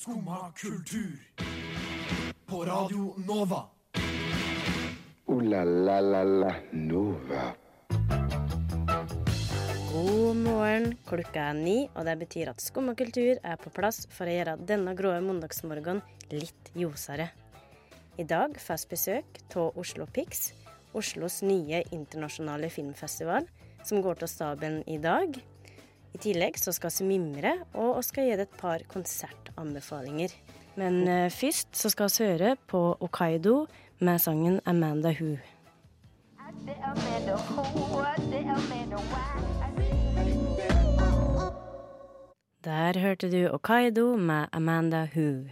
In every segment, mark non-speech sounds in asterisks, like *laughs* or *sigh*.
Skumma kultur. På Radio Nova. O-la-la-la-la Nova. God morgen. Klokka er ni, og det betyr at Skumma kultur er på plass for å gjøre denne grå mandagsmorgenen litt ljosere. I dag får vi besøk av Oslo Pix, Oslos nye internasjonale filmfestival, som går til staben i dag. I tillegg så skal vi mimre, og vi skal gi det et par konsertanbefalinger. Men uh, først så skal vi høre på Okaido med sangen 'Amanda Who'. Der hørte du Okaido med Amanda Who.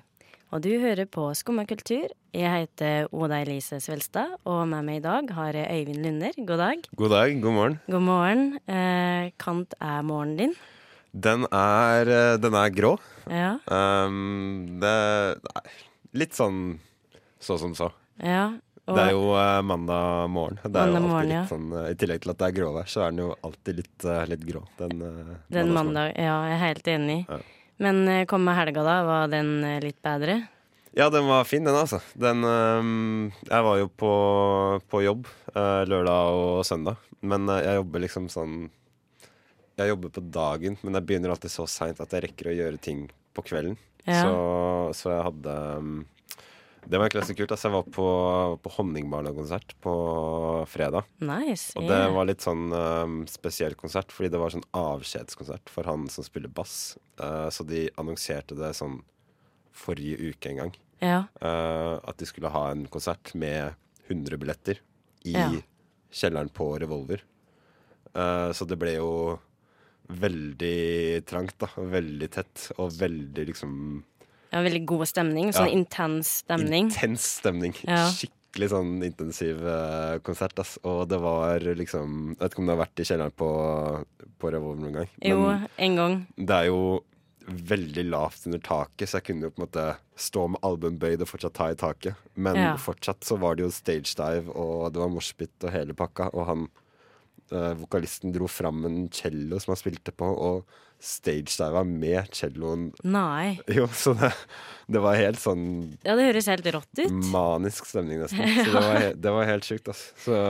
Og du hører på Skumma kultur. Jeg heter Oda Elise Svelstad, og med meg i dag har jeg Øyvind Lunder. God dag. God dag, god morgen. God morgen. Eh, Kant er morgenen din. Den er, eh, den er grå. Ja. Um, det er litt sånn så som så. ja. Det er jo uh, mandag morgen. Det er jo alltid morgen, litt sånn, eh, I tillegg til at det er gråvær, så er den jo alltid litt, uh, litt grå. Den, den mandag Ja, jeg er helt enig. Ja. Men kom med helga, da. Var den litt bedre? Ja, den var fin, den, altså. Den ehm, Jeg var jo på, på jobb lørdag og søndag, men jeg jobber liksom sånn Jeg jobber på dagen, men jeg begynner alltid så seint at jeg rekker å gjøre ting på kvelden. Ja. Så, så jeg hadde ehm, Det var egentlig ganske kult. Altså, jeg var på, på Honningbarna-konsert på fredag. Nice. Og det var litt sånn um, spesiell konsert, fordi det var sånn avskjedskonsert for han som spiller bass. Uh, så de annonserte det sånn forrige uke en gang. ja. Uh, at de skulle ha en konsert med 100 billetter i Ja. kjelleren på Revolver. Uh, så det ble jo veldig trangt, da. Veldig tett. Og veldig liksom ja, veldig god stemning. Sånn Ja. intens stemning. intens stemning. Ja. Skikkelig sånn intensiv uh, konsert. Ass. Og det var liksom Jeg vet ikke om du har vært i kjelleren på, på Revolver noen gang. Jo, en gang. det er jo veldig lavt under taket, så jeg kunne jo på en måte stå med albuen bøyd og fortsatt ta i taket. Men Ja. fortsatt så var det jo stage dive, og det var moshpit og hele pakka. Og han eh, vokalisten dro fram en cello som han spilte på, og stagediva med celloen. Nei. *laughs* Jo, så det, det var helt sånn Ja, det høres helt rått ut. manisk stemning, nesten. *laughs* Så det var, det var helt sjukt, altså. Så,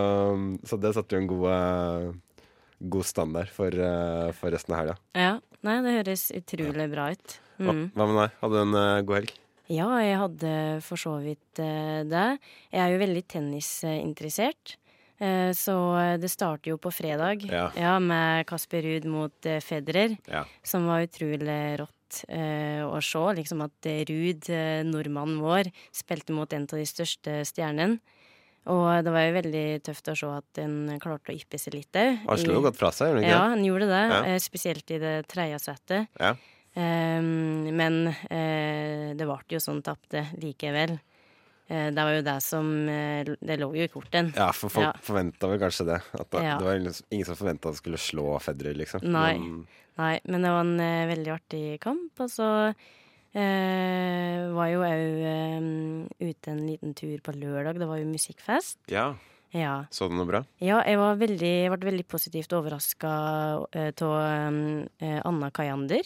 så det satte jo en god, uh, god standard for, uh, for resten av helga. Ja. Nei, det høres utrolig bra ut. Mm. hva med deg? Hadde du en uh, god helg? Ja, jeg hadde for så vidt det. Jeg er jo veldig tennisinteressert. Eh, så det starter jo på fredag Ja. med Kasper Ruud mot eh, Federer, Ja. som var utrolig rått eh, å se. Liksom at eh, Ruud, eh, nordmannen vår, spilte mot en av de største stjernene. Og det var jo veldig tøft å se at han klarte å yppe seg litt òg. Han slo jo godt fra seg, Ja, han gjorde det. Ja. eh, Spesielt i det tredje settet. Ja. Ehm, men uh, det ble jo sånn tapte likevel. Eh, det var jo det som eh, Det lå jo i korten. Ja, for folk Ja. forventa vel kanskje det. At det, Ja. det var ingen ingen som forventa at han skulle slå Federer, liksom. Nei. Men, Nei, men det var en uh, veldig artig kamp. Og så uh, var jo òg uh, ute en liten tur på lørdag. Det var jo musikkfest. ja. Ja. Så du noe bra? Ja, jeg, var veldig, jeg ble veldig positivt overraska av Anna Kajander.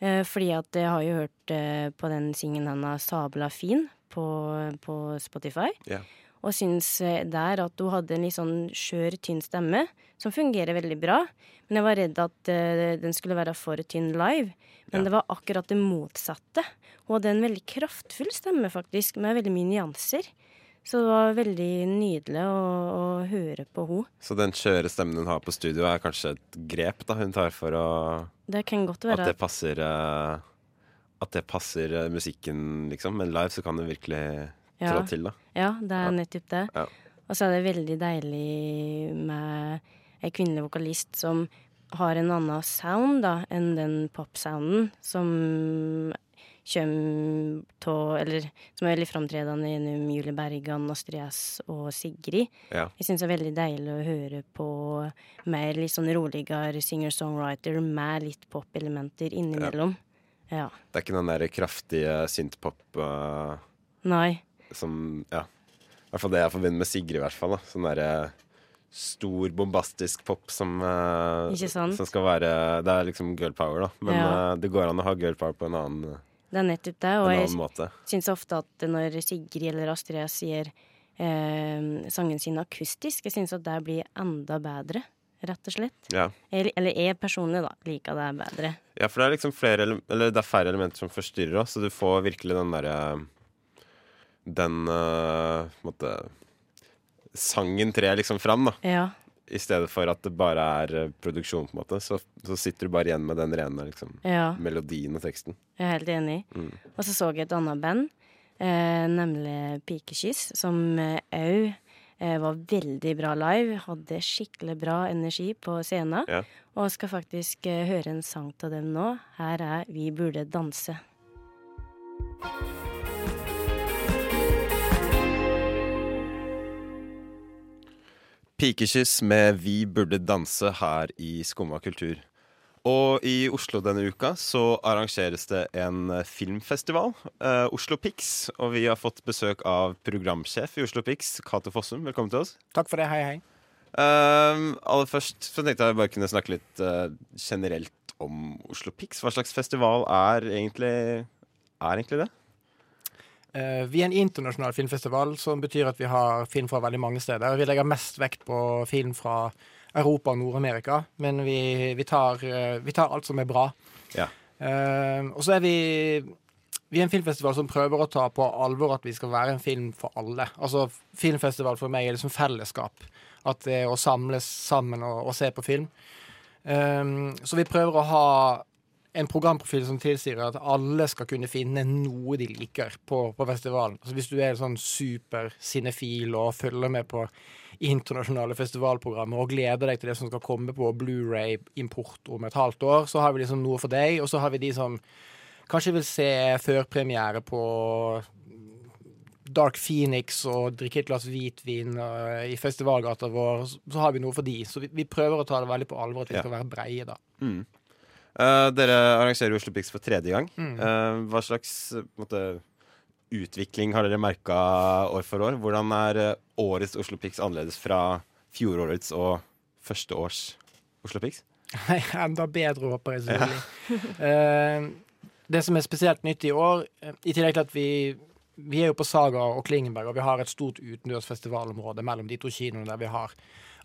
Eh, fordi at jeg har jo hørt på den singen hennes 'Sabla fin' på, på Spotify. Ja. Og syns eh, der at hun hadde en litt sånn skjør, tynn stemme, som fungerer veldig bra. Men jeg var redd at uh, den skulle være for tynn live. Men Ja. det var akkurat det motsatte. Hun hadde en veldig kraftfull stemme, faktisk, med veldig mye nyanser. Så det var veldig nydelig å, å høre på henne. Så den skjøre stemmen hun har på studio, er kanskje et grep da hun tar for å Det kan godt At det passer eh, At det passer eh, musikken, liksom. Men live så kan det virkelig Ja. trå til, da. Ja, det er nettopp det. Ja. Og så er det veldig deilig med ei kvinnelig vokalist som har en annen sound da, enn den popsounden som kommer av Eller som er veldig framtredende gjennom Julie Bergan, Astrid S og Sigrid. Ja. Jeg syns det er veldig deilig å høre på mer litt sånn roligere singer-songwriter med litt pop-elementer innimellom. Ja. Det er ikke den der kraftige synthpop uh, Nei. som Ja. I hvert fall det jeg forbinder med Sigrid, i hvert fall. da Sånn derre stor, bombastisk pop som, uh, som skal være Det er liksom girl power, da. Men Ja. uh, det går an å ha girl power på en annen, Det er nettopp det. Og jeg syns ofte at når Sigrid eller Astrid sier eh, sangen sin akustisk, jeg syns at det blir enda bedre, rett og slett. Ja. Jeg, eller jeg personlig, da, liker det bedre. ja, for det er liksom flere Eller det er færre elementer som forstyrrer oss, så du får virkelig den derre Den uh, måte Sangen trer liksom fram, da. Ja. I stedet for at det bare er eh, produksjon, på en måte. Så, så sitter du bare igjen med den rene liksom, ja. melodien og teksten. Jeg er helt enig. Mm. Og så så jeg et annet band, eh, nemlig Pikekyss, som òg eh, var veldig bra live. Hadde skikkelig bra energi på scenen. Ja. Og skal faktisk eh, høre en sang av dem nå. Her er Vi burde danse. Pikekyss med Vi burde danse her i Skumma kultur. Og i Oslo denne uka så arrangeres det en filmfestival, eh, Oslo Pix. Og vi har fått besøk av programsjef i Oslo Pix, Cato Fossum. Velkommen til oss. Takk for det. Hei, hei. Eh, aller først så tenkte jeg bare kunne snakke litt eh, generelt om Oslo Pix. Hva slags festival er egentlig, er egentlig det? Eh, vi er en internasjonal filmfestival, som betyr at vi har film fra veldig mange steder. Vi legger mest vekt på film fra Europa og Nord-Amerika, men vi, vi, tar, eh, vi tar alt som er bra. Ja. Uh, og så er vi vi er en filmfestival som prøver å ta på alvor at vi skal være en film for alle. Altså, Filmfestival for meg er liksom fellesskap. At det er å samles sammen og, og se på film. Um, så vi prøver å ha en programprofil som tilsier at alle skal kunne finne noe de liker på, på festivalen. Altså Hvis du er sånn super cinefil og følger med på internasjonale festivalprogrammer og gleder deg til det som skal komme på Blu-ray-import om et halvt år, så har vi liksom noe for deg. Og så har vi de som kanskje vil se førpremiere på Dark Phoenix og drikke et glass hvitvin uh, i festivalgata vår, så, har vi noe for de. Så vi, vi prøver å ta det veldig på alvor at vi Ja. skal være breie, da. Mm. Uh, dere arrangerer Oslo Pics for tredje gang. Mm. Uh, hva slags eh, måte, utvikling har dere merka år for år? Hvordan er eh, årets Oslo Pix annerledes fra fjorårets og første års Oslo Pix? *laughs* Enda bedre, håper jeg selvfølgelig. Eh, det som er spesielt nytt i år, eh, i tillegg til at vi vi er jo på Saga og Klingenberg, og vi har et stort utendørs festivalområde mellom de to kinoene der vi har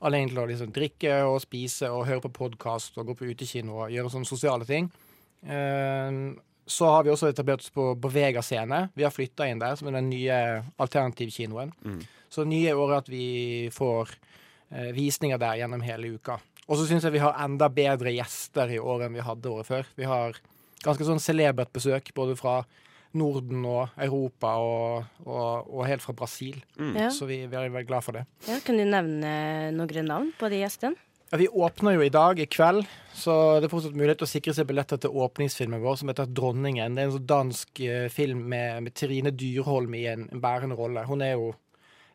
anledning til å liksom drikke og spise og høre på podkast og gå på utekino og gjøre sånne sosiale ting. Eh, så har vi også etablert oss på Bevega scene. Vi har flytta inn der, som er den nye alternativkinoen. Mm. Så det nye året at vi får eh, visninger der gjennom hele uka. Og så syns jeg vi har enda bedre gjester i år enn vi hadde året før. Vi har ganske sånn celebert besøk både fra Norden og Europa og, og, og helt fra Brasil. Mm. Ja. Så vi, vi er veldig glad for det. ja, Kan du nevne noen navn på de gjestene? Ja, vi åpner jo i dag, i kveld, så det er fortsatt mulighet til å sikre seg billetter til åpningsfilmen vår, som heter 'Dronningen'. Det er en sånn dansk eh, film med, med Trine Dyrholm i en, en bærende rolle. Hun er jo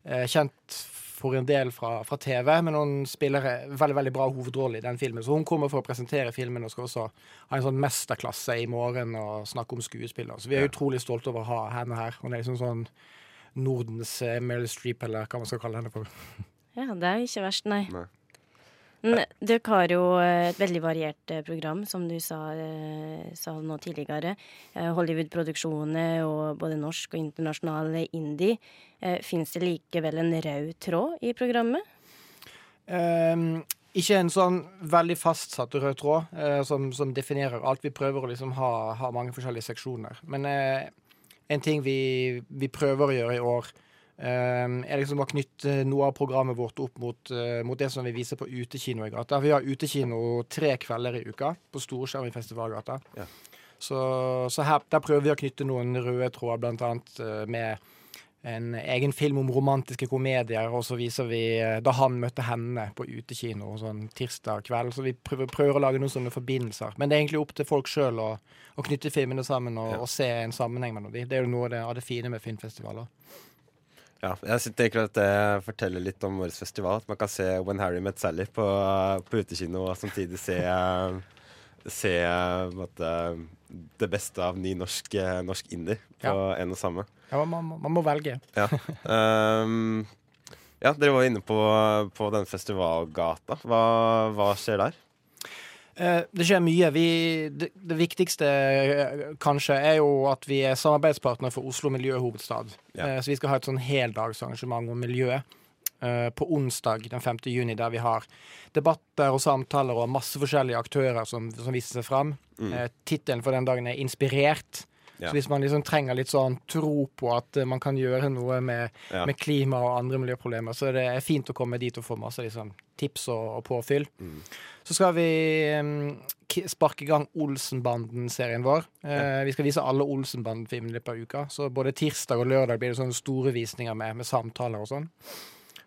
eh, kjent for en del fra, fra TV, men hun spiller en veldig veldig bra hovedrolle i den filmen. Så hun kommer for å presentere filmen og skal også ha en sånn mesterklasse i morgen og snakke om skuespillere. Så vi er Ja. utrolig stolte over å ha henne her. Hun er liksom sånn Nordens eh, Meryl Streep, eller hva man skal kalle henne for. Ja, det er ikke verst, nei. Nei. Dere har jo eh, et veldig variert eh, program, som du sa, eh, sa nå tidligere. Hollywood-produksjoner og både norsk og internasjonal indie. Fins det likevel en rød tråd i programmet? Um, ikke en sånn veldig fastsatt rød tråd uh, som, som definerer alt. Vi prøver å liksom ha, ha mange forskjellige seksjoner. Men uh, en ting vi, vi prøver å gjøre i år, er liksom å knytte noe av programmet vårt opp mot, eh, mot det som vi viser på utekino i gata. Vi har utekino tre kvelder i uka på storskjerm i Festivalgata. Ja. Så, så her, der prøver vi å knytte noen røde tråder, blant annet eh, med en egen film om romantiske komedier, og så viser vi eh, da han møtte henne på utekino sånn tirsdag kveld. Så vi prøver, prøver å lage noen sånne forbindelser. Men det er egentlig opp til folk sjøl å, å knytte filmene sammen og, Ja. og se en sammenheng mellom dem. Det er jo noe av det fine med filmfestivaler. Ja, jeg sy- tenker at det forteller litt om årets festival. At man kan se When Harry Met Sally på, på utekino, og samtidig se, se måtte, det beste av ny norsk, norsk indie på en og samme. Ja, man, man, man må velge. Ja. Um, ja, dere var inne på, på den festivalgata. Hva, hva skjer der? Eh, Det skjer mye. Vi, det, det viktigste eh, kanskje er jo at vi er samarbeidspartner for Oslo miljøhovedstad. Ja. Eh, Så vi skal ha et sånn heldagsarrangement om miljø på onsdag den 5. juni, der vi har debatter og samtaler og masse forskjellige aktører som, som viser seg fram. Mm. Tittelen for den dagen er 'Inspirert'. Ja. Så hvis man liksom trenger litt sånn tro på at eh, man kan gjøre noe med, Ja. med klima og andre miljøproblemer, så det er fint å komme dit og få masse liksom, tips og, og påfyll. Så skal vi um, sparke i gang Olsenbanden-serien vår. Eh, Vi skal vise alle Olsenbanden-filmene i løpet av uka. Så både tirsdag og lørdag blir det sånne store visninger med, med samtaler og sånn.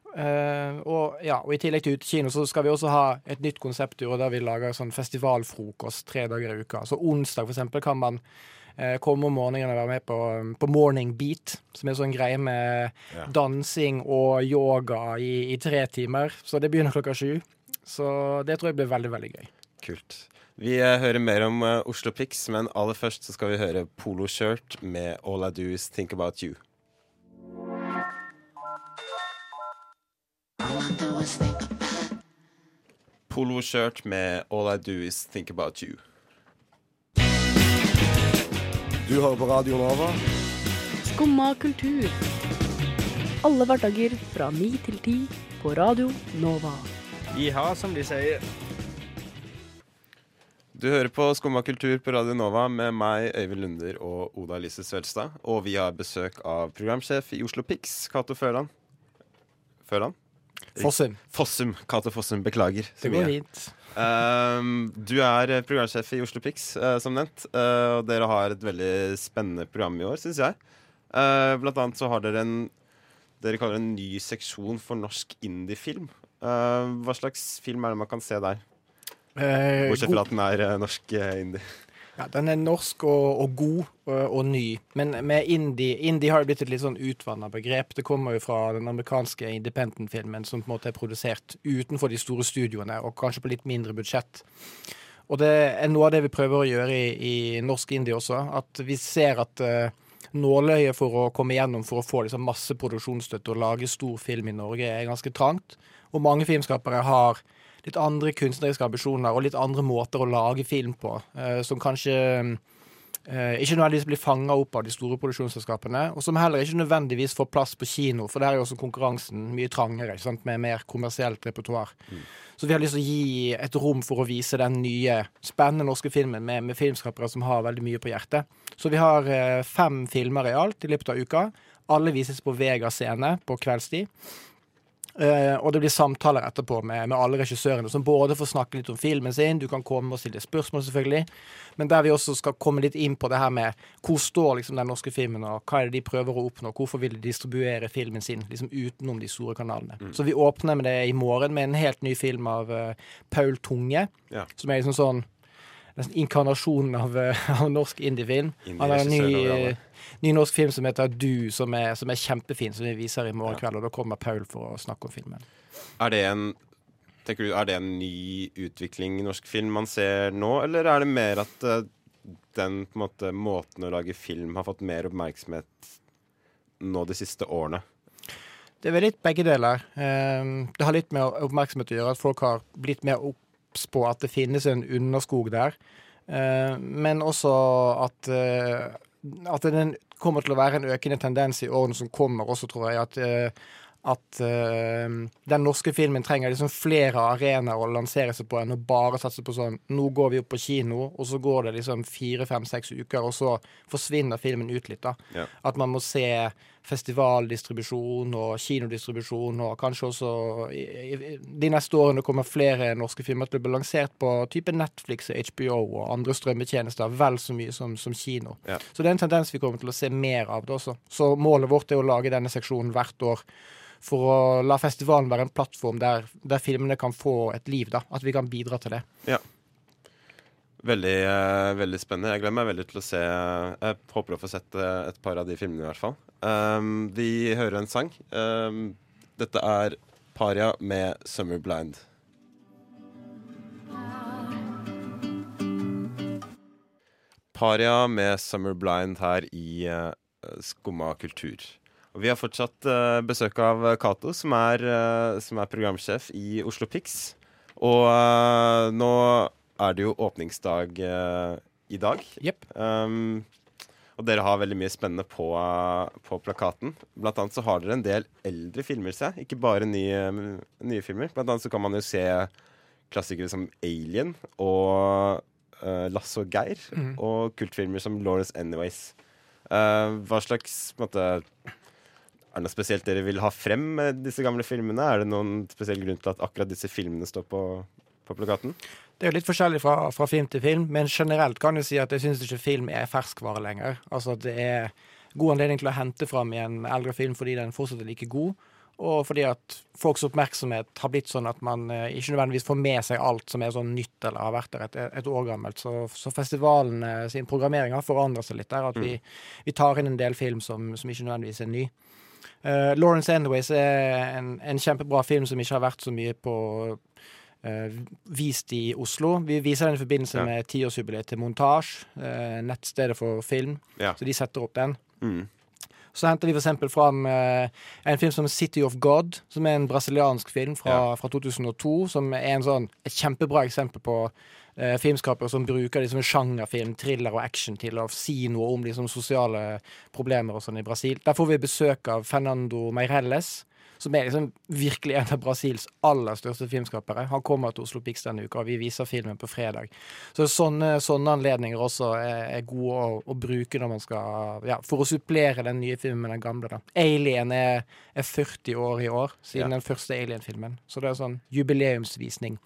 Uh, og, ja, og i tillegg til utekino så skal vi også ha et nytt konsepttur der vi lager sånn festivalfrokost tre dager i uka. Så onsdag for eksempel kan man eh, komme om morgenen og være med på, på Morning Beat, som er sånn greie med Ja. dansing og yoga i, i tre timer. Så det begynner klokka sju. Så det tror jeg blir veldig, veldig gøy. Kult. Vi eh, hører mer om eh, Oslo Pics, men aller først så skal vi høre Polo Shirt med All I Do Is Think About You. Polo Shirt med All I Do Is Think About You. Du hører på Radio Nova. Skumma kultur. Alle hverdager fra ni til ti på Radio Nova. Jiha, som de sier. Du hører på Skumma kultur på Radio Nova med meg, Øyvind Lunder og Oda Elise Svelstad. Og vi har besøk av programsjef i Oslo Pics, Cato Førland. Førland? Fossum. Fossum. Cato Fossum, beklager. Det går fint. Ehm, du er eh, programsjef i Oslo Pics, uh, som nevnt. Uh, og dere har et veldig spennende program i år, syns jeg. Uh, blant annet så har dere en dere kaller det en ny seksjon for norsk indiefilm. Hva slags film er det man kan se der? Eh, Bortsett fra at den er eh, norsk eh, indie. Ja, den er norsk og, og god og, og ny, men med indie Indie har jo blitt et litt sånn utvanna begrep. Det kommer jo fra den amerikanske independent-filmen som på en måte er produsert utenfor de store studioene, og kanskje på litt mindre budsjett. Og det er noe av det vi prøver å gjøre i, i norsk indie også. At vi ser at uh, nåløyet for å komme gjennom for å få liksom, masse produksjonsstøtte og lage stor film i Norge er ganske trangt. Og mange filmskapere har litt andre kunstneriske ambisjoner og litt andre måter å lage film på, eh, som kanskje eh, ikke nødvendigvis blir fanga opp av de store produksjonsselskapene, og som heller ikke nødvendigvis får plass på kino, for der er jo også konkurransen mye trangere, med mer kommersielt repertoar. Så vi har lyst til å gi et rom for å vise den nye, spennende norske filmen med, med filmskapere som har veldig mye på hjertet. Så vi har eh, fem filmer i alt i løpet av uka. Alle vises på Vega scene på kveldstid. Eh, og det blir samtaler etterpå med, med alle regissørene, som både får snakke litt om filmen sin, du kan komme og stille spørsmål, selvfølgelig, men der vi også skal komme litt inn på det her med hvor står liksom den norske filmen, og hva er det de prøver å oppnå, hvorfor vil de distribuere filmen sin liksom utenom de store kanalene. Så vi åpner med det i morgen med en helt ny film av uh, Paul Tunge, Ja. som er liksom sånn nesten inkarnasjonen av, eh, av norsk indiefilm. Han har en ny, ny norsk film som heter Du, som er, som er kjempefin, som vi viser i morgen kveld. Og da kommer Paul for å snakke om filmen. Er det en Tenker du, er det en ny utvikling i norsk film man ser nå, eller er det mer at eh, den måte, måten å lage film har fått mer oppmerksomhet nå de siste årene? Det er vel litt begge deler. Ehm, Det har litt med oppmerksomhet å gjøre, at folk har blitt mer obs på at det finnes en underskog der. Ehm, Men også at, eh, at det kommer til å være en økende tendens i årene som kommer også, tror jeg. At, eh, at eh, den norske filmen trenger liksom flere arenaer å lansere seg på enn å bare satse på sånn Nå går vi opp på kino, og så går det liksom fire, fem, seks uker, og så forsvinner filmen ut litt. da. Ja. At man må se festivaldistribusjon og kinodistribusjon, og kanskje også i, i, de neste årene kommer flere norske filmer til å bli lansert på type Netflix og HBO og andre strømmetjenester vel så mye som, som kino. Ja. Så det er en tendens vi kommer til å se mer av det også. Så målet vårt er å lage denne seksjonen hvert år. For å la festivalen være en plattform der, der filmene kan få et liv. da, At vi kan bidra til det. Veldig, eh, veldig spennende. Jeg gleder meg veldig til å se Jeg håper å få sett eh, et par av de filmene, i hvert fall. Um, vi hører en sang. Um, dette er Paria med 'Summer Blind'. Paria med 'Summer Blind' her i uh, Skumma kultur. Og vi har fortsatt uh, besøk av Cato, som, eh, som er programsjef i Oslo Pics. Og uh, nå er det jo åpningsdag uh, i dag. Yep. Um, og dere har veldig mye spennende på, på plakaten. Blant annet så har dere en del eldre filmer, se. Ikke bare nye, nye filmer. Blant annet så kan man jo se klassikere som Alien og uh, Lasse og Geir. Mm. Og kultfilmer som Lawrence Anyways. Uh, hva slags på en måte, Er det noe spesielt dere vil ha frem med disse gamle filmene? Er det noen spesiell grunn til at akkurat disse filmene står på, på plakaten? Det er jo litt forskjellig fra, fra film til film, men generelt kan jeg si at jeg syns ikke film er ferskvare lenger. Altså at det er god anledning til å hente fram i en eldre film fordi den fortsatt er like god, og fordi at folks oppmerksomhet har blitt sånn at man eh, ikke nødvendigvis får med seg alt som er sånn nytt eller har vært der et, et år gammelt. Så, så festivalen eh, sin programmering har forandret seg litt der. At vi, vi tar inn en del film som, som ikke nødvendigvis er ny. Uh, Lawrence Anyways er en, en kjempebra film som ikke har vært så mye på vist i Oslo. Vi viser den i forbindelse Ja. med tiårsjubileet til Montasj, eh, nettstedet for film. Ja. Så de setter opp den. Mm. Så henter vi eksempel fram eh, en film som City of God, som er en brasiliansk film fra, Ja. fra 2002, som er en sånn, et kjempebra eksempel på eh, filmskapere som bruker liksom sjangerfilm, thriller og action til å si noe om liksom, sosiale problemer og sånn i Brasil. Der får vi besøk av Fernando Meirelles, som er liksom virkelig en av Brasils aller største filmskapere. Han kommer til Oslo Pix denne uka, og vi viser filmen på fredag. Så sånne, sånne anledninger også er, er gode å, å bruke når man skal ja, For å supplere den nye filmen med den gamle. da. Alien er, er 40 år i år, siden Ja. den første Alien-filmen. Så det er sånn jubileumsvisning.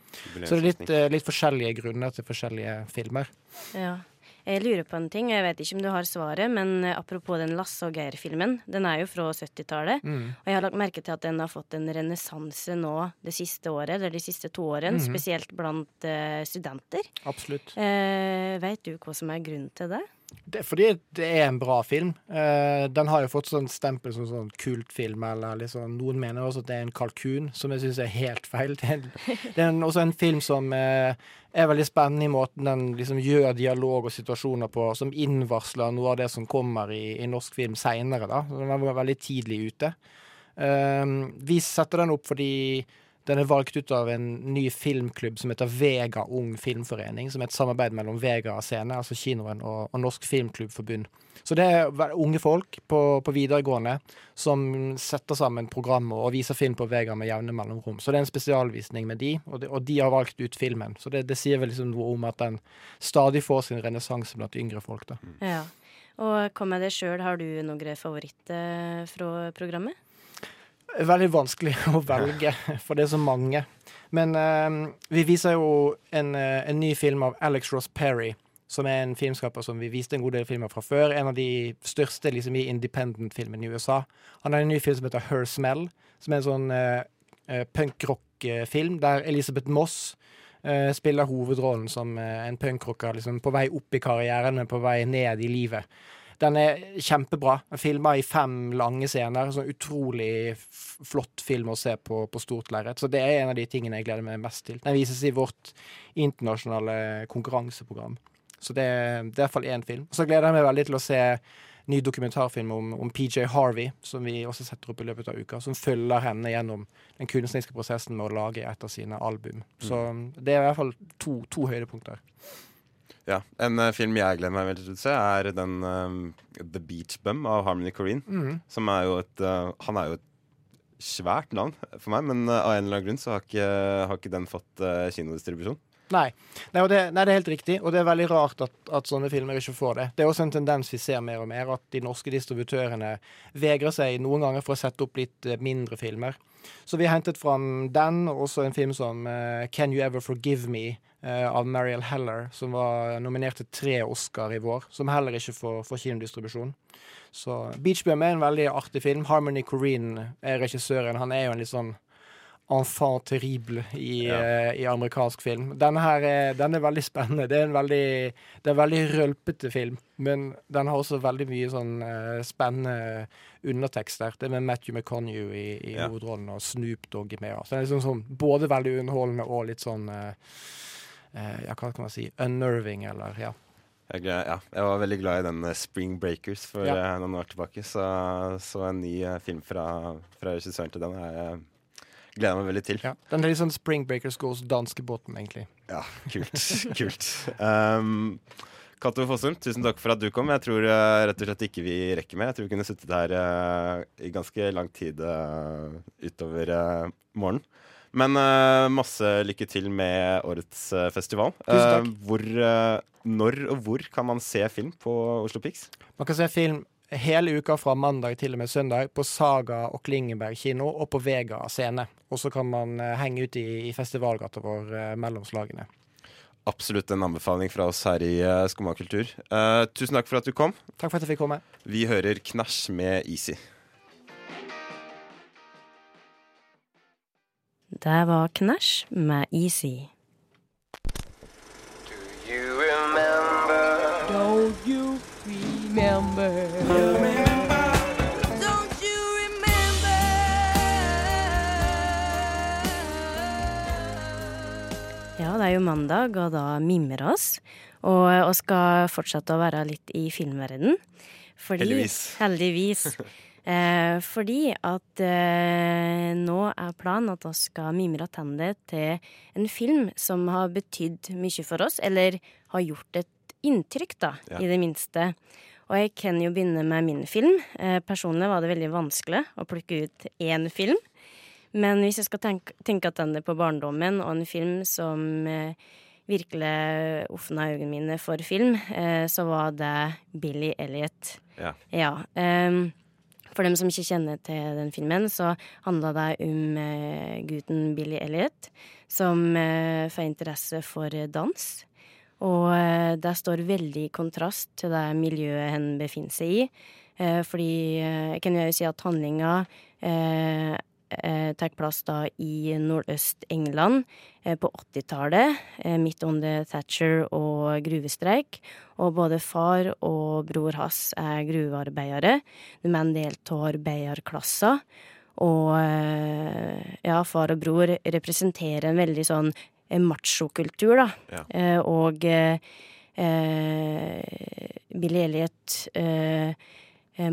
Så det er litt, eh, litt forskjellige grunner til forskjellige filmer. Ja. Jeg lurer på en ting, jeg vet ikke om du har svaret, men eh, apropos den Lasse og Geir-filmen. Den er jo fra 70-tallet, Mm. og jeg har lagt merke til at den har fått en renessanse nå det siste året, eller de siste to årene, Mhm. spesielt blant uh, studenter. Absolutt. Uh, vet du hva som er grunnen til det? Det er fordi det er en bra film. Uh, den har jo fått sånn stempel som sånn kultfilm, eller liksom Noen mener også at det er en kalkun, som jeg syns er helt feil. *laughs* Det er, det er en, også en film som uh, er veldig spennende i måten den liksom gjør dialog og situasjoner på, som innvarsler noe av det som kommer i, i norsk film seinere, da. Den var veldig tidlig ute. Uh, vi setter den opp fordi den er valgt ut av en ny filmklubb som heter Vega Ung Filmforening, som er et samarbeid mellom Vega Scene, altså kinoen, og, og Norsk Filmklubbforbund. Så det er unge folk på, på videregående som setter sammen programmer og viser film på Vega med jevne mellomrom. Så det er en spesialvisning med de, og de, og de har valgt ut filmen. Så det, det sier vel liksom noe om at den stadig får sin renessanse blant yngre folk, da. Ja. Og kom med det sjøl, har du noen favoritter fra programmet? Veldig vanskelig *laughs* å velge, for det er så mange. Men eh, vi viser jo en, eh, en ny film av Alex Ross Perry, som er en filmskaper som vi viste en god del filmer fra før. En av de største liksom, i independent-filmen i USA. Han har en ny film som heter Her Smell, som er en sånn uh, punkrock-film, der Elisabeth Moss spiller hovedrollen som eh, en punkrocker liksom, på vei opp i karrieren, men på vei ned i livet. Den er kjempebra. Filma i fem lange scener. Sånn utrolig flott film å se på, på stort lerret. Så det er en av de tingene jeg gleder meg mest til. Den vises i vårt internasjonale konkurranseprogram. Så det, er- i hvert fall én film. Så gleder jeg meg veldig til å se ny dokumentarfilm om, om PJ Harvey, som vi også setter opp i løpet av uka, som følger henne gjennom den kunstneriske prosessen med å lage et av sine album. Så det er i hvert fall to, to høydepunkter. Ja, En uh, film jeg gleder meg veldig til å se, er den uh, The Beach Bum av Harmony Corrine. Mm. Som er jo et eh, Han er jo et svært navn for meg, men av en eller annen grunn så har ikke, har ikke den fått kinodistribusjon. Nei. Nei, og det, nei, det er helt riktig, og det er veldig rart at, at sånne filmer ikke får det. Det er også en tendens vi ser mer og mer, at de norske distributørene vegrer seg noen ganger for å sette opp litt mindre filmer. Så vi har hentet fram den, og også en film som uh, Can You Ever Forgive Me av Mariel Heller, som var nominert til tre Oscar i vår, som heller ikke får, får kinodistribusjon. Så Beach Bum er en veldig artig film. Harmony Corrine er regissøren. Han er jo en litt sånn enfant terrible i, Ja. uh, i amerikansk film. Denne her er, den er veldig spennende. Det er en veldig, det er en veldig rølpete film, men den har også veldig mye sånn uh, spennende undertekster. Det er med Matthew McConaughey i, i Ja. hovedrollen, og Snoop Dogg i med. Så det er liksom sånn, både veldig underholdende og litt sånn eh, eh, Ja, hva kan man si? Unnerving, eller ja. Jeg, ja, jeg var veldig glad i den eh, Spring Breakers for Ja. eh, noen år tilbake. Så, så en ny eh, film fra, fra regissøren til den er jeg gleder meg veldig til. Ja. Den er litt sånn Spring Breakers Goes danskebåten, egentlig. Ja, kult. *laughs* kult. Um, Cato Fossum, tusen takk for at du kom. Jeg tror uh, rett og slett ikke vi rekker mer. Jeg tror vi kunne sittet her uh, i ganske lang tid uh, utover morgenen. Men masse lykke til med årets festival. Tusen takk. hvor, når og hvor kan man se film på Oslo Pix? Man kan se film hele uka fra mandag til og med søndag på Saga og Klingenberg kino og på Vega scene. Og så kan man henge ut i, i festivalgata vår mellom slagene absolutt en anbefaling fra oss her i uh, Skumma kultur. Uh, tusen takk for at du kom. Takk for at jeg fikk komme. Vi hører Knæsj med Easy. Det var Knæsj med Easy. Do you remember? Don't you remember? Ja, det er jo mandag, og da mimrer oss. Og, og skal fortsette å være litt i filmverdenen. Fordi, heldigvis. Heldigvis. *laughs* Eh, fordi at eh, nå er planen at vi skal mimre tilbake til en film som har betydd mye for oss, eller har gjort et inntrykk, da, ja. i det minste. Og jeg kan jo begynne med min film. Eh, personlig var det veldig vanskelig å plukke ut én film. Men hvis jeg skal tenke, tenke tilbake på barndommen og en film som eh, virkelig åpna øynene mine for film, eh, så var det Billy Elliot. Ja. ja um, for dem som ikke kjenner til den filmen, så handla det om uh, gutten Billy Elliot som uh, får interesse for dans. Og uh, det står veldig i kontrast til det miljøet han befinner seg i. fordi jeg kan jo si at handlinga eh, tar plass da i Nordøst-England eh, på 80-tallet, eh, midt under Thatcher og gruvestreik. Og både far og bror hans er gruvearbeidere. De er en del av arbeiderklassa. Og eh, ja, far og bror representerer en veldig sånn eh, machokultur, da. Ja. Eh, og Billy Elliot Eh,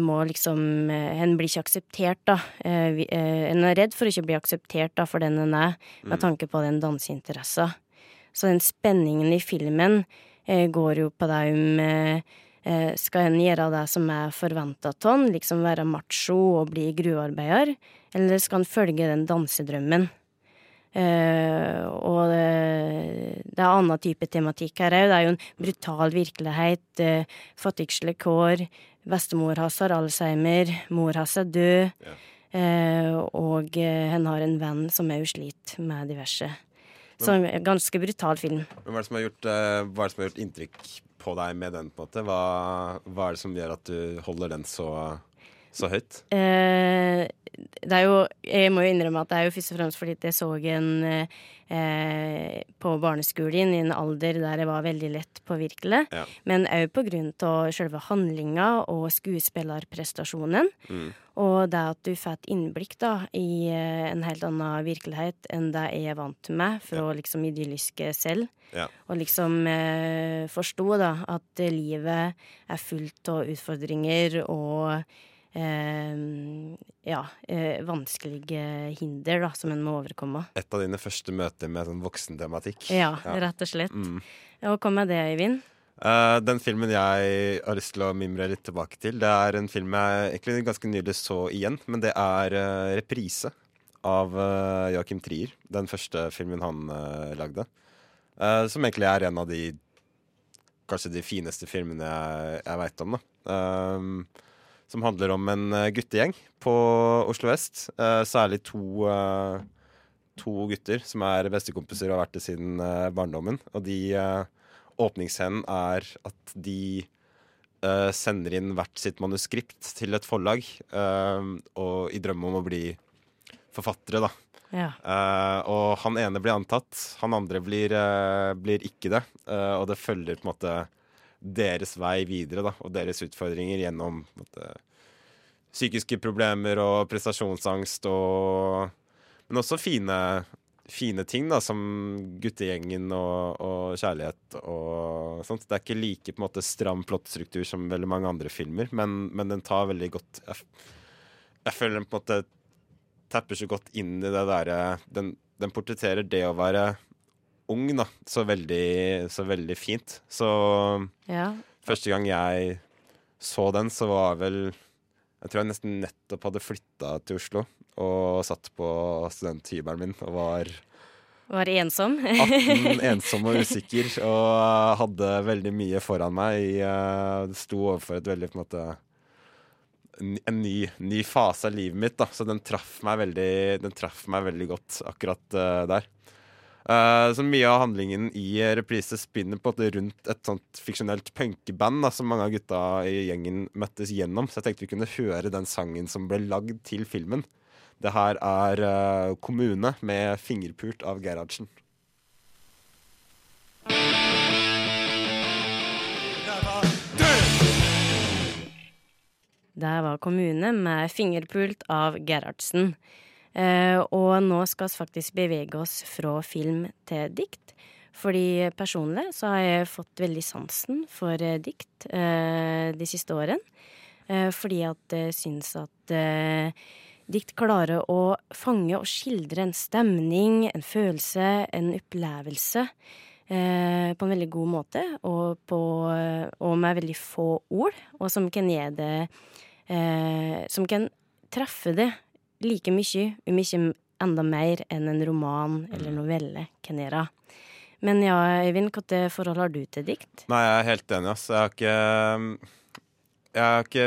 må liksom eh, En blir ikke akseptert, da. Eh, en er redd for å ikke bli akseptert da, for den en er, med mm. tanke på den danseinteressa. Så den spenningen i filmen går jo på det om skal en gjøre det som er forventa av han, liksom være macho og bli gruvearbeider, eller skal en følge den dansedrømmen? Uh, og det, det, er annen type tematikk her òg. Det er jo en brutal virkelighet. Uh, fattigslige kår. Bestemor hans har alzheimer. Mor hans er død. Ja. eh, og hun har en venn som òg sliter med diverse. Så en ganske brutal film. Men hva er det som har gjort, hva er det som har gjort inntrykk på deg med den? på en måte? Hva, hva er det som gjør at du holder den så, så høyt? Eh, det er jo Jeg må jo innrømme at det er jo først og fremst fordi jeg så en eh, på barneskolen i en alder der jeg var veldig lett påvirkelig. Ja. Men òg på grunn av selve handlinga og skuespillerprestasjonen. Mm. Og det at du får et innblikk da i eh, en helt annen virkelighet enn det jeg er vant med fra ja. liksom idylliske selv. Ja. Og liksom eh, forstå da at livet er fullt av utfordringer og ja, eh, vanskelige hinder da, som en må overkomme. Et av dine første møter med sånn voksentematikk? Ja, ja, rett og slett. Mm. Hva med det, Øyvind? Uh, den filmen jeg har lyst til å mimre litt tilbake til, det er en film jeg egentlig ganske nylig så igjen. Men det er uh, reprise av uh, Joachim Trier. Den første filmen han lagde. som egentlig er en av de kanskje de fineste filmene jeg, jeg veit om. da. Som handler om en eh, guttegjeng på Oslo vest. Eh, særlig to, eh, to, gutter som er bestekompiser og har vært det siden barndommen. Og de åpningsscenen er at de sender inn hvert sitt manuskript til et forlag, og i drømme om å bli forfattere, da. Ja. Uh, og han ene blir antatt, han andre blir, uh, blir ikke det. Uh, og det følger på en måte deres vei videre da, og deres utfordringer gjennom måtte, psykiske problemer og prestasjonsangst og Men også fine, fine ting, da, som guttegjengen og, og, kjærlighet og sånt. Det er ikke like på en måte stram plottstruktur som veldig mange andre filmer, men, men den tar veldig godt jeg, jeg, føler den på en måte tapper så godt inn i det derre den, den portretterer det å være ung, da, så veldig, så veldig fint. Så Ja. første gang jeg så den, så var vel Jeg tror jeg nesten nettopp hadde flytta til Oslo og satt på studenthybelen min og var Var ensom. 18, *laughs* ensom og usikker, og hadde veldig mye foran meg. Jeg sto overfor et veldig på en måte en ny, ny fase av livet mitt, da. Så den traff meg veldig, den traff meg veldig godt akkurat uh, der. Eh, så mye av handlingen i reprise spinner på at det er rundt et sånt fiksjonelt punkeband som mange av gutta i gjengen møttes gjennom. Så jeg tenkte vi kunne høre den sangen som ble lagd til filmen. Det her er uh, 'Kommune' med 'Fingerpult' av Gerhardsen. Der var kommune med fingerpult av Gerhardsen. Eh, og nå skal vi faktisk bevege oss fra film til dikt. Fordi personlig så har jeg fått veldig sansen for eh, dikt eh, de siste årene. Fordi at jeg syns at dikt klarer å fange og skildre en stemning, en følelse, en opplevelse. Eh, på en veldig god måte, og, på, og med veldig få ord. Og som kan gi det eh, Som kan treffe det like mye, om ikke enda mer enn en roman eller novelle kan gjøre. Men ja, Øyvind, hvilket forhold har du til dikt? Nei, jeg er helt enig, ass. Jeg har ikke Jeg har ikke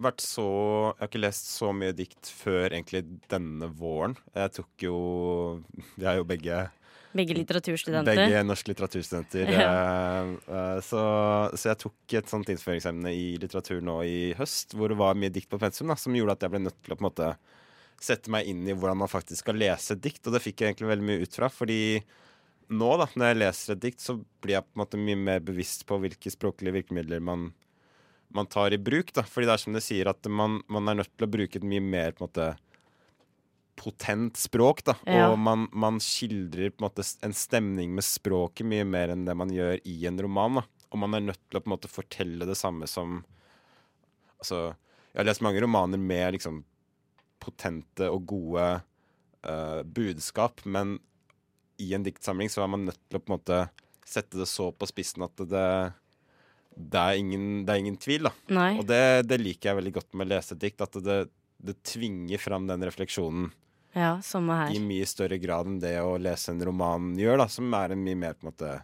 vært så Jeg har ikke lest så mye dikt før egentlig denne våren. Jeg tok jo *laughs* Vi er jo begge Begge litteraturstudenter. Begge norske litteraturstudenter. *laughs* eh, eh, så, så jeg tok et sånt innføringsemne i litteratur nå i høst, hvor det var mye dikt på pensum, da, som gjorde at jeg ble nødt til å på en måte sette meg inn i hvordan man faktisk skal lese et dikt, og det fikk jeg egentlig veldig mye ut fra. Fordi nå, da, når jeg leser et dikt, så blir jeg på en måte mye mer bevisst på hvilke språklige virkemidler man, man tar i bruk. da, fordi det er som det sier, at man, man er nødt til å bruke et mye mer på en måte potent språk, da. Ja. Og man, man skildrer på en måte en stemning med språket mye mer enn det man gjør i en roman. da. Og man er nødt til å på en måte fortelle det samme som Altså, jeg har lest mange romaner med liksom potente og gode uh, budskap, men i en diktsamling så er man nødt til å på en måte sette det så på spissen at det, det, er, ingen, det er ingen tvil, da. Nei. Og det, det liker jeg veldig godt med å lese et dikt, at det, det tvinger fram den refleksjonen Ja, i her. mye større grad enn det å lese en roman gjør, da, som er en mye mer på en måte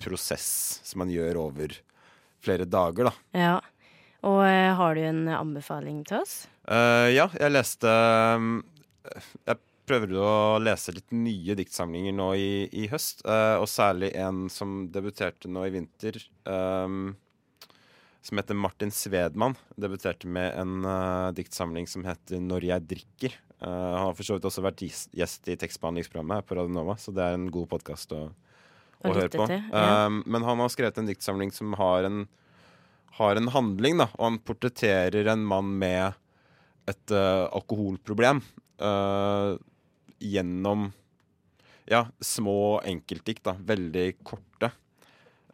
prosess som man gjør over flere dager, da. Ja. Og eh, har du en anbefaling til oss? Uh, ja, jeg leste um, Jeg prøvde å lese litt nye diktsamlinger nå i, i høst, uh, og særlig en som debuterte nå i vinter. um, som heter Martin Svedman. Debuterte med en uh, diktsamling som heter 'Når jeg drikker'. Han har for så vidt også vært gjest i tekstbehandlingsprogrammet her på Radionova, så det er en god podkast å, Å å høre på. til, ja. Um, men han har skrevet en diktsamling som har en, har en handling, da. Og han portretterer en mann med et uh, alkoholproblem uh, gjennom ja, små enkeltdikt, da. Veldig korte.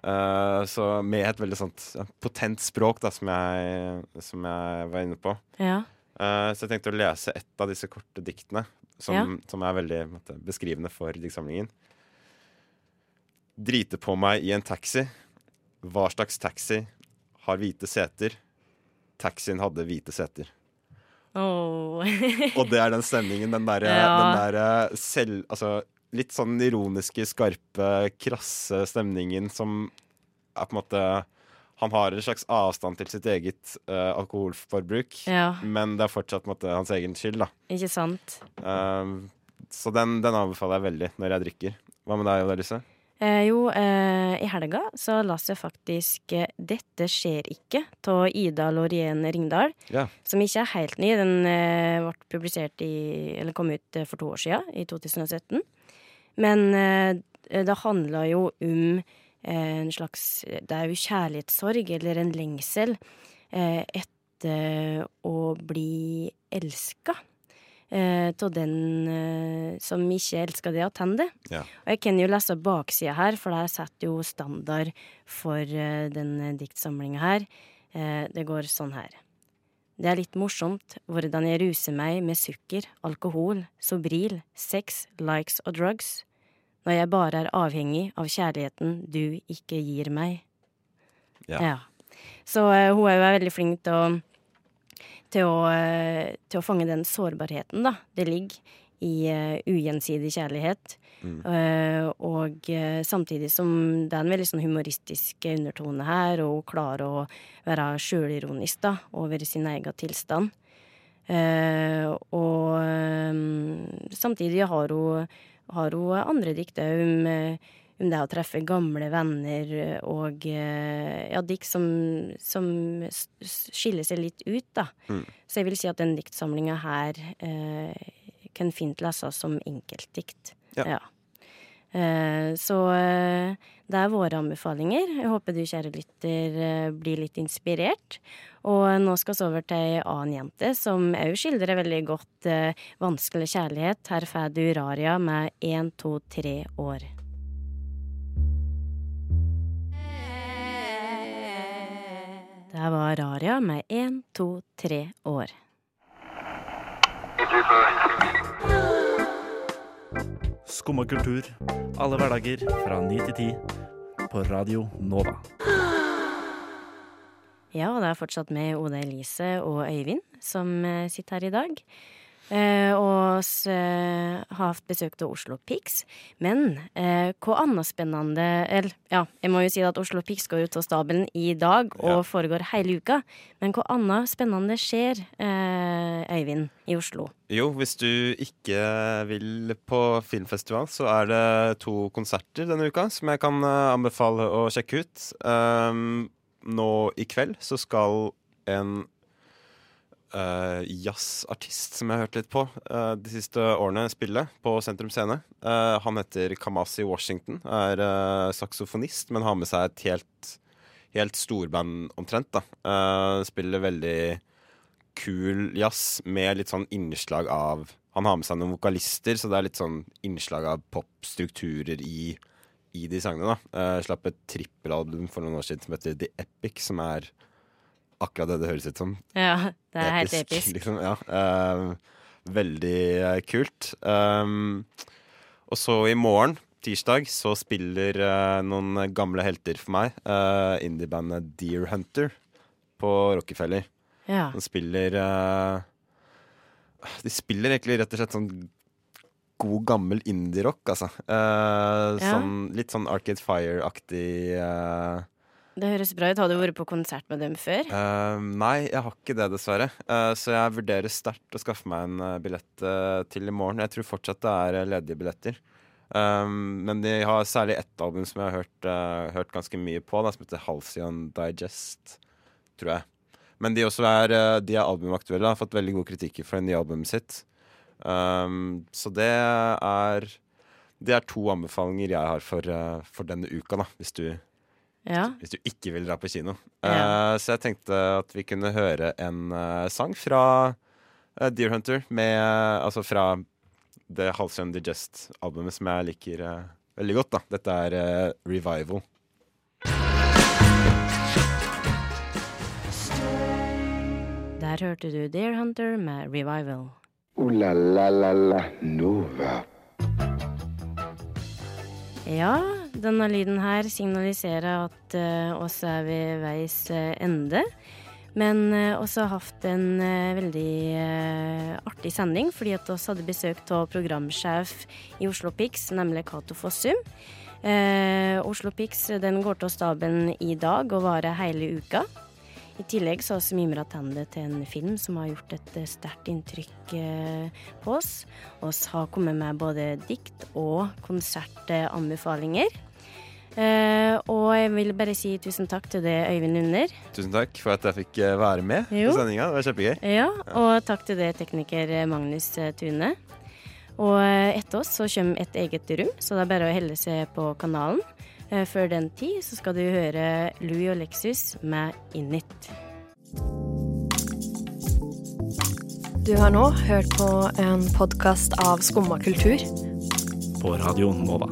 Uh, så med et veldig sånt potent språk, da, som jeg, som jeg var inne på. Ja. Så jeg tenkte å lese et av disse korte diktene, som, Ja. som er veldig måtte, beskrivende for diktsamlingen. Drite på meg i en taxi. Hva slags taxi har hvite seter? Taxien hadde hvite seter. Åh. Og det er den stemningen, den derre Ja. der selv... Altså litt sånn ironiske, skarpe, krasse stemningen som er på en måte Han har en slags avstand til sitt eget uh, alkoholforbruk, ja, men det er fortsatt måte, hans egen skyld, da. ikke sant? Uh, så den, den anbefaler jeg veldig når jeg drikker. Hva med deg, Odelise? Eh, jo, eh, i helga så las jeg faktisk eh, 'Dette skjer ikke' av Ida Lorien Ringdal. Ja. Som ikke er helt ny. Den eh, ble publisert i Eller kom ut eh, for to år siden, i 2017. Men eh, det handla jo om en slags Det er jo kjærlighetssorg, eller en lengsel, etter å bli elska. Eh, av den eh, som ikke elsker det attende. Ja. Og jeg kan jo lese baksida her, for der setter jo standard for eh, den diktsamlinga her. Eh, det går sånn her. Det er litt morsomt hvordan jeg ruser meg med sukker, alkohol, Sobril, sex, likes og drugs, når jeg bare er avhengig av kjærligheten du ikke gir meg. Ja. Så uh, hun er jo veldig flink til å, til å, eh, til å fange den sårbarheten, da. Det ligger i uh, ugjensidig kjærlighet. Eh, og uh, samtidig som det er en veldig sånn humoristisk undertone her, og hun klarer å være sjølironisk over sin egen tilstand. Uh, og um, samtidig har hun, har hun andre dikt om, om det å treffe gamle venner og eh, ja, dikt som, som skiller seg litt ut, da. Mm. Så jeg vil si at den diktsamlinga her eh, kan fint leses som enkeltdikt. Ja. Eh, så eh, det er våre anbefalinger. Jeg håper du, kjære lytter, eh, blir litt inspirert. Og nå skal vi over til ei annen jente som òg skildrer veldig godt eh, vanskelig kjærlighet. Her får du Raria med én, to, tre år. Det var Raria med én, to, tre år. Skumma kultur. Alle hverdager fra ni til ti. På Radio Nova. Ja, og det er fortsatt med Oda Elise og Øyvind som eh, sitter her i dag. Eh, og eh, har hatt besøk av Oslo Pics. Men eh, hva annet spennende Eller, ja, jeg må jo si at Oslo Pics går ut av stabelen i dag og Ja. foregår hele uka. Men hva annet spennende skjer, eh, Øyvind, i Oslo? Jo, hvis du ikke vil på filmfestival, så er det to konserter denne uka som jeg kan eh, anbefale å sjekke ut. Um, nå i kveld så skal en uh, jazzartist som jeg har hørt litt på uh, de siste årene, spille på Sentrum Scene. Uh, han heter Kamasi Washington, er saksofonist, men har med seg et helt, helt storband omtrent. da. Spiller veldig kul jazz med litt sånn innslag av Han har med seg noen vokalister, så det er litt sånn innslag av popstrukturer i, i de sangene. da. Slapp et trippelalbum for noen år siden som heter The Epic, som er akkurat det det høres ut som. Ja, det er helt episk. Liksom, ja. uh, veldig uh, kult. Um, og så i morgen, tirsdag, så spiller uh, noen gamle helter for meg. Uh, Indiebandet Deer Hunter på Rockefeller. Ja. De spiller De spiller egentlig rett og slett sånn god, gammel indie-rock, altså. Ja. sånn, litt sånn Arcade Fire-aktig Det høres bra ut. Har du vært på konsert med dem før? Uh, nei, jeg har ikke det, dessverre. Uh, så jeg vurderer sterkt å skaffe meg en uh, billett til i morgen. Jeg tror fortsatt det er ledige billetter. Um, men de har særlig ett album som jeg har hørt, hørt ganske mye på, da, som heter Halcyon Digest, tror jeg. Men de også er, de er albumaktuelle, har fått veldig gode kritikker for det nye albumet sitt. Um, så det er Det er to anbefalinger jeg har for, for denne uka, da, hvis du Ja. hvis du ikke vil dra på kino. Ja. Uh, så jeg tenkte at vi kunne høre en uh, sang fra uh, Deer Hunter, med, altså fra det Halcyon Digest-albumet som jeg liker veldig godt. da. Dette er Revival. Der hørte du Deer Hunter med Revival. Ooh la la la la Nova. Ja, denne lyden her signaliserer at uh, oss er ved veis eh, ende. Men uh, også hatt en uh, veldig uh, artig sending, fordi at oss hadde besøk av programsjef i Oslo Pix, nemlig Cato Fossum. Oslo Pix den går til staben i dag og varer hele uka. I tillegg så har vi mimra tennene til en film som har gjort et sterkt inntrykk på oss. Vi har kommet med både dikt og konsertanbefalinger. Eh, og jeg vil bare si tusen takk til det Øyvind Under. Tusen takk for at jeg fikk eh, være med Jo. på sendinga. Det var kjempegøy. Ja, og takk til det tekniker eh, Magnus Tune. Og etter oss så kommer et eget rom, så det er bare å helle seg på kanalen. Uh, Før den tid så skal du høre Louis og Lexus med Init. Du har nå hørt på en podkast av Skumma kultur. På Radio Nova.